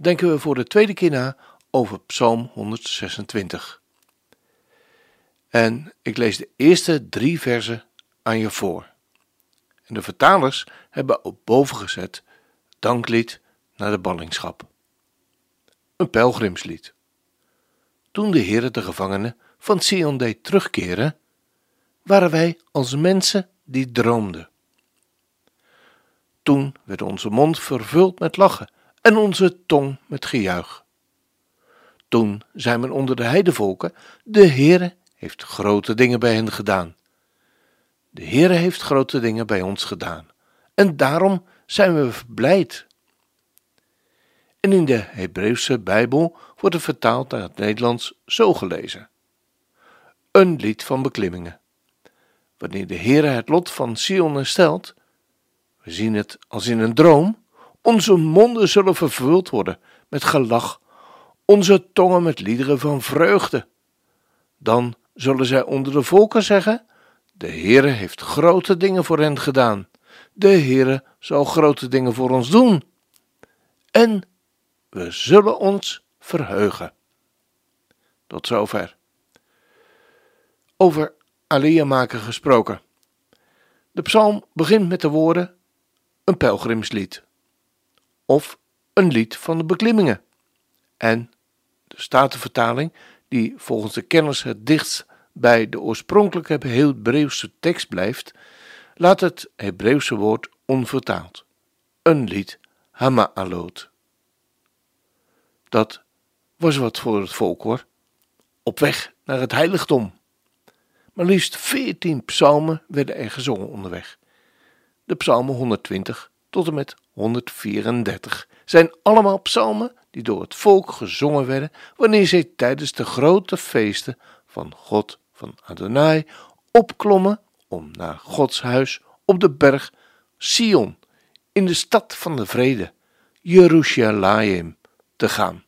denken we voor de tweede keer na over Psalm 126. En ik lees de eerste drie versen aan je voor. En de vertalers hebben op boven gezet danklied naar de ballingschap. Een pelgrimslied. Toen de Heere de gevangenen van Sion deed terugkeren, waren wij als mensen die droomden. Toen werd onze mond vervuld met lachen en onze tong met gejuich. Toen zei men onder de heidevolken: De Heere heeft grote dingen bij hen gedaan. De Heere heeft grote dingen bij ons gedaan. En daarom zijn we verblijd. En in de Hebreeuwse Bijbel wordt het vertaald naar het Nederlands zo gelezen: Een lied van beklimmingen. Wanneer de Heere het lot van Sion herstelt, we zien het als in een droom, onze monden zullen vervuld worden met gelach, onze tongen met liederen van vreugde. Dan zullen zij onder de volken zeggen: De Heere heeft grote dingen voor hen gedaan. De Heere zal grote dingen voor ons doen. En we zullen ons verheugen. Tot zover. Over Alia maken gesproken. De psalm begint met de woorden: een pelgrimslied of een lied van de beklimmingen. En de Statenvertaling, die volgens de kenners het dichtst bij de oorspronkelijke Hebreeuwse tekst blijft, laat het Hebreeuwse woord onvertaald. Een lied Hama'alot. Dat was wat voor het volk hoor. Op weg naar het heiligdom. Maar liefst veertien psalmen werden er gezongen onderweg. De psalmen 120 tot en met 134 zijn allemaal psalmen die door het volk gezongen werden wanneer zij tijdens de grote feesten van God van Adonai opklommen om naar Gods huis op de berg Sion in de stad van de vrede, Jeruzalem, te gaan.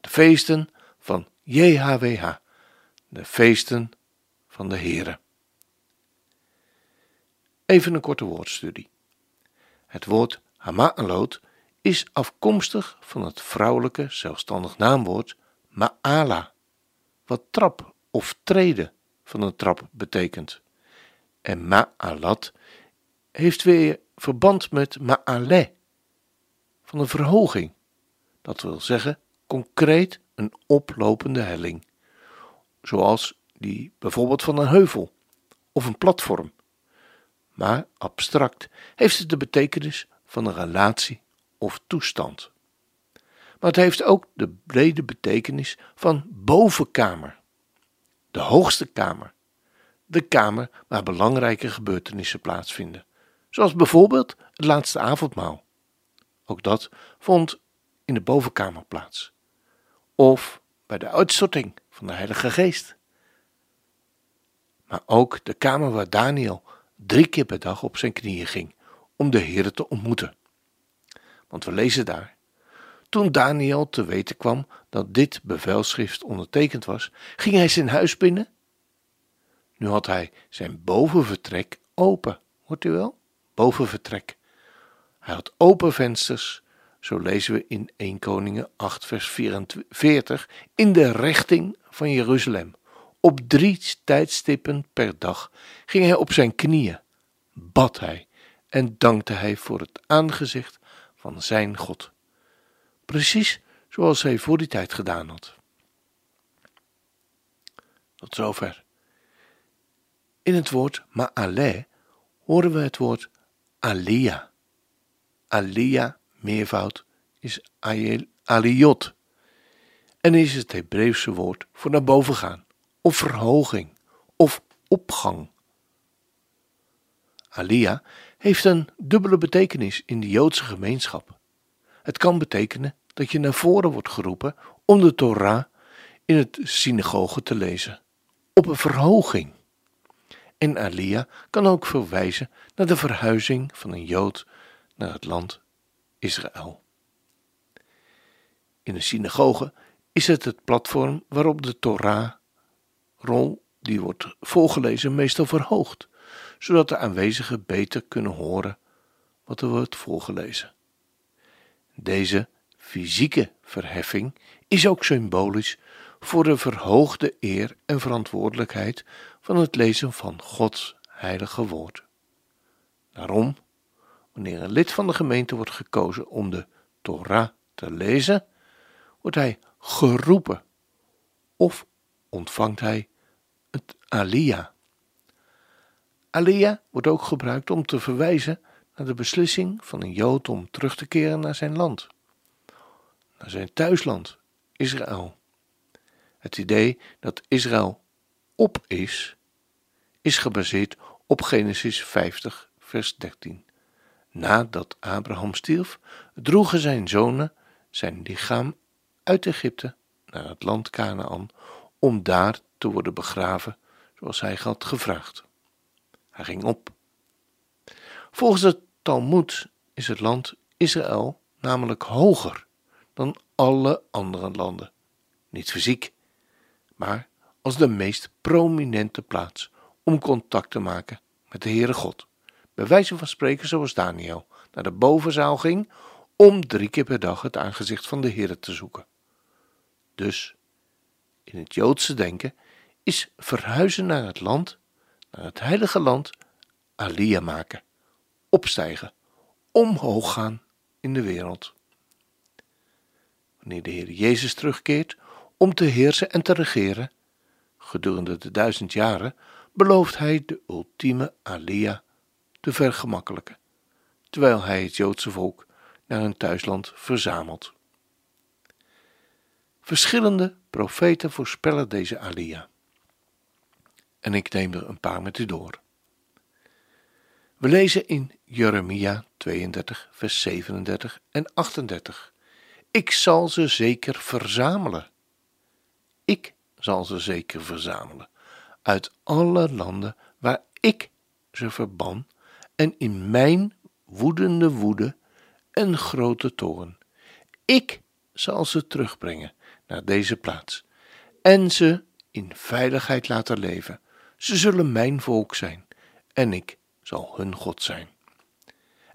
De feesten van JHWH, de feesten van de Here. Even een korte woordstudie. Het woord Hama'alot is afkomstig van het vrouwelijke zelfstandig naamwoord Ma'ala, wat trap of treden van een trap betekent. En Ma'alat heeft weer verband met Ma'ale, van een verhoging. Dat wil zeggen concreet een oplopende helling, zoals die bijvoorbeeld van een heuvel of een platform maar abstract heeft het de betekenis van een relatie of toestand. Maar het heeft ook de brede betekenis van bovenkamer, de hoogste kamer, de kamer waar belangrijke gebeurtenissen plaatsvinden, zoals bijvoorbeeld het laatste avondmaal. Ook dat vond in de bovenkamer plaats, of bij de uitstorting van de Heilige Geest. Maar ook de kamer waar Daniel drie keer per dag op zijn knieën ging om de Heer te ontmoeten. Want we lezen daar. Toen Daniel te weten kwam dat dit bevelschrift ondertekend was, ging hij zijn huis binnen. Nu had hij zijn bovenvertrek open. Hoort u wel? Bovenvertrek. Hij had open vensters, zo lezen we in 1 Koningen 8 vers 44, in de richting van Jeruzalem. Op drie tijdstippen per dag ging hij op zijn knieën, bad hij en dankte hij voor het aangezicht van zijn God. Precies zoals hij voor die tijd gedaan had. Tot zover. In het woord ma'ale horen we het woord alia. Alia, meervoud, is aliot en is het Hebreeuwse woord voor naar boven gaan of verhoging of opgang. Alia heeft een dubbele betekenis in de Joodse gemeenschap. Het kan betekenen dat je naar voren wordt geroepen om de Torah in het synagoge te lezen, op een verhoging. En Alia kan ook verwijzen naar de verhuizing van een Jood naar het land Israël. In de synagoge is het het platform waarop de Torah-rol die wordt voorgelezen meestal verhoogd, zodat de aanwezigen beter kunnen horen wat er wordt voorgelezen. Deze fysieke verheffing is ook symbolisch voor de verhoogde eer en verantwoordelijkheid van het lezen van Gods heilige woord. Daarom, wanneer een lid van de gemeente wordt gekozen om de Torah te lezen, wordt hij geroepen of ontvangt hij het alia. Alia wordt ook gebruikt om te verwijzen naar de beslissing van een Jood om terug te keren naar zijn land, naar zijn thuisland, Israël. Het idee dat Israël op is, is gebaseerd op Genesis 50, vers 13. Nadat Abraham stierf, droegen zijn zonen zijn lichaam uit Egypte naar het land Canaan om daar te worden begraven zoals hij had gevraagd. Hij ging op. Volgens het Talmud is het land Israël namelijk hoger dan alle andere landen. Niet fysiek, maar als de meest prominente plaats om contact te maken met de Heere God. Bij wijze van spreken zoals Daniel naar de bovenzaal ging om drie keer per dag het aangezicht van de Heere te zoeken. Dus, in het Joodse denken, is verhuizen naar het land, naar het heilige land, alia maken, opstijgen, omhoog gaan in de wereld. Wanneer de Heer Jezus terugkeert om te heersen en te regeren, gedurende de duizend jaren, belooft hij de ultieme alia te vergemakkelijken, terwijl hij het Joodse volk naar hun thuisland verzamelt. Verschillende profeten voorspellen deze alia. En ik neem er een paar met u door. We lezen in Jeremia 32, vers 37 en 38. Ik zal ze zeker verzamelen. Ik zal ze zeker verzamelen uit alle landen waar ik ze verban en in mijn woedende woede en grote toorn. Ik zal ze terugbrengen naar deze plaats en ze in veiligheid laten leven. Ze zullen mijn volk zijn en ik zal hun God zijn.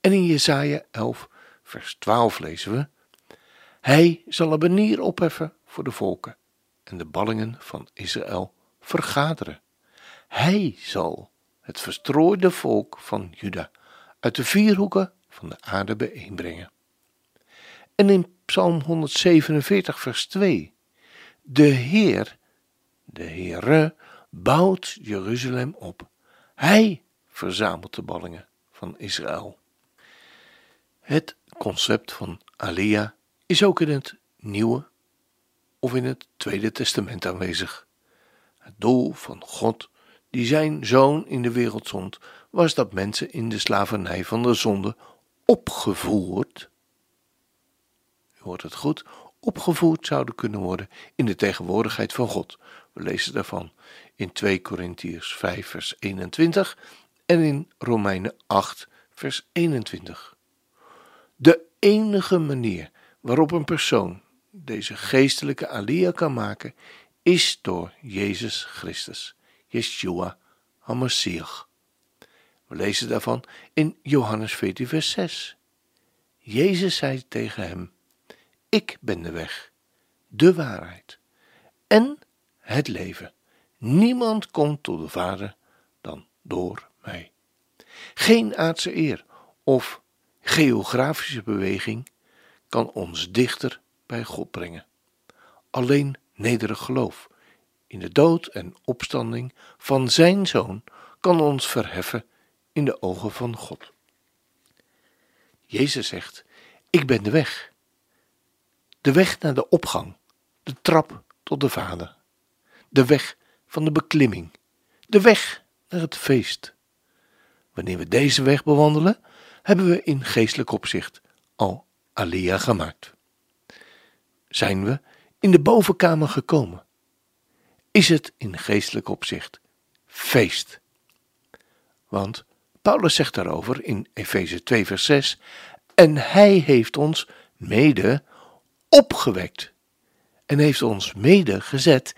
En in Jesaja 11, vers 12 lezen we: Hij zal een banier opheffen voor de volken en de ballingen van Israël vergaderen. Hij zal het verstrooide volk van Juda uit de vier hoeken van de aarde bijeenbrengen. En in Psalm 147, vers 2: De Heer, de Heere, bouwt Jeruzalem op. Hij verzamelt de ballingen van Israël. Het concept van Alia is ook in het Nieuwe of in het Tweede Testament aanwezig. Het doel van God, die zijn zoon in de wereld zond, was dat mensen in de slavernij van de zonde opgevoerd, u hoort het goed, opgevoerd zouden kunnen worden in de tegenwoordigheid van God. We lezen daarvan in 2 Korintiërs 5 vers 21 en in Romeinen 8 vers 21. De enige manier waarop een persoon deze geestelijke alia kan maken, is door Jezus Christus, Yeshua HaMashiach. We lezen daarvan in Johannes 14, vers 6. Jezus zei tegen hem: Ik ben de weg, de waarheid en het leven. Niemand komt tot de Vader dan door mij. Geen aardse eer of geografische beweging kan ons dichter bij God brengen. Alleen nederig geloof in de dood en opstanding van Zijn Zoon kan ons verheffen in de ogen van God. Jezus zegt: Ik ben de weg. De weg naar de opgang, de trap tot de Vader, de weg van de beklimming, de weg naar het feest. Wanneer we deze weg bewandelen, hebben we in geestelijk opzicht al Alia gemaakt. zijn we in de bovenkamer gekomen. Is het in geestelijk opzicht feest? Want Paulus zegt daarover in Efeze 2, vers 6: En hij heeft ons mede opgewekt en heeft ons mede gezet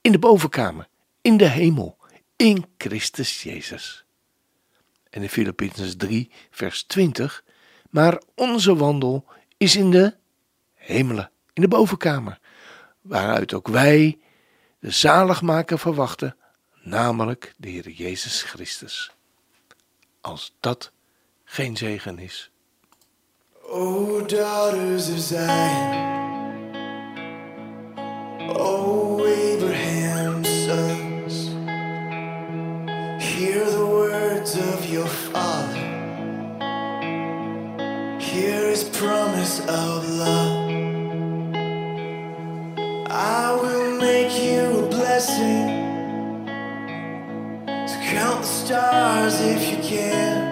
in de bovenkamer, in de hemel, in Christus Jezus. En in Filippenzen 3, vers 20: Maar onze wandel is in de hemelen, in de bovenkamer, waaruit ook wij de zaligmaker verwachten, namelijk de Heer Jezus Christus. Als dat geen zegen is. O daughters of Zion, O Abraham's your father, Here is promise of love. I will make you a blessing. So count the stars if you can.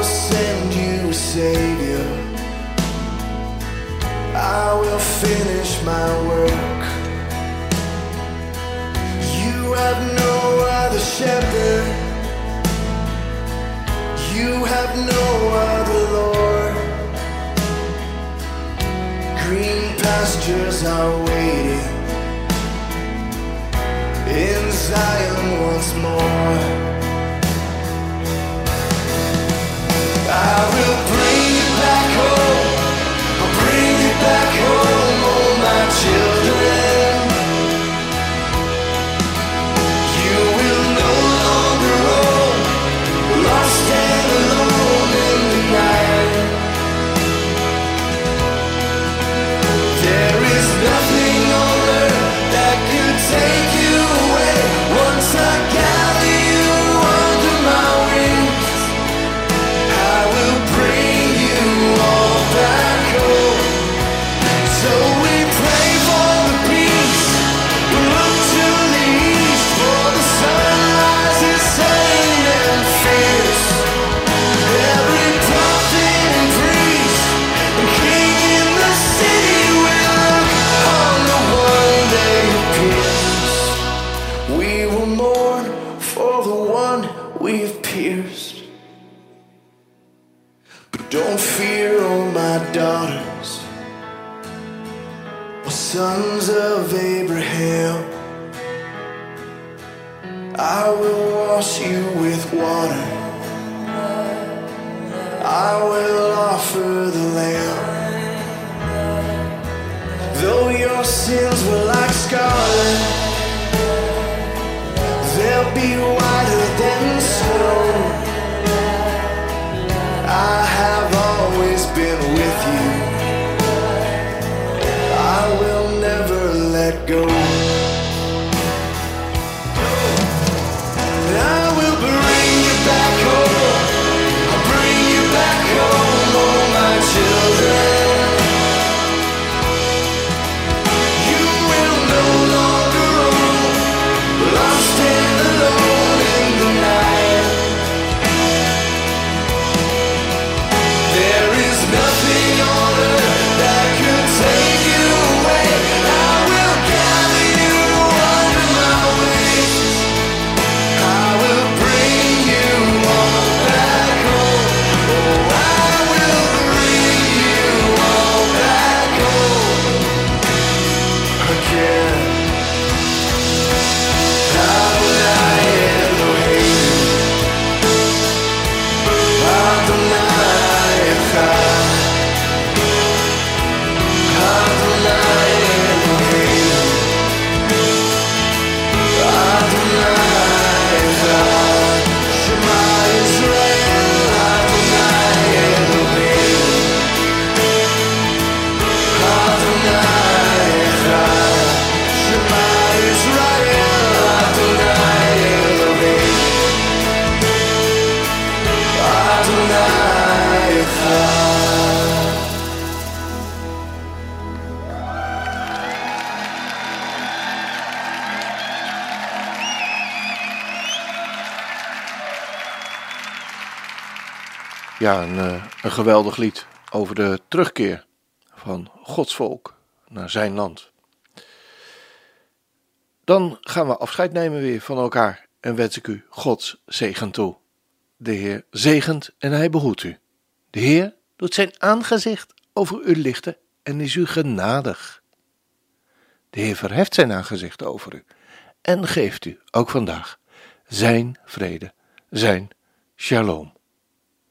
will send you a savior. I will finish my work. You have no other shepherd. You have no other Lord. Green pastures are waiting in Zion once more. I will bring of Abraham. I will wash you with water. I will offer the lamb. Though your sins were like scarlet, they'll be go. Ja, een, eh, een geweldig lied over de terugkeer van Gods volk naar zijn land. Dan gaan we afscheid nemen weer van elkaar en wens ik u Gods zegen toe. De Heer zegent en hij behoedt u. De Heer doet zijn aangezicht over u lichten en is u genadig. De Heer verheft zijn aangezicht over u en geeft u ook vandaag zijn vrede, zijn shalom.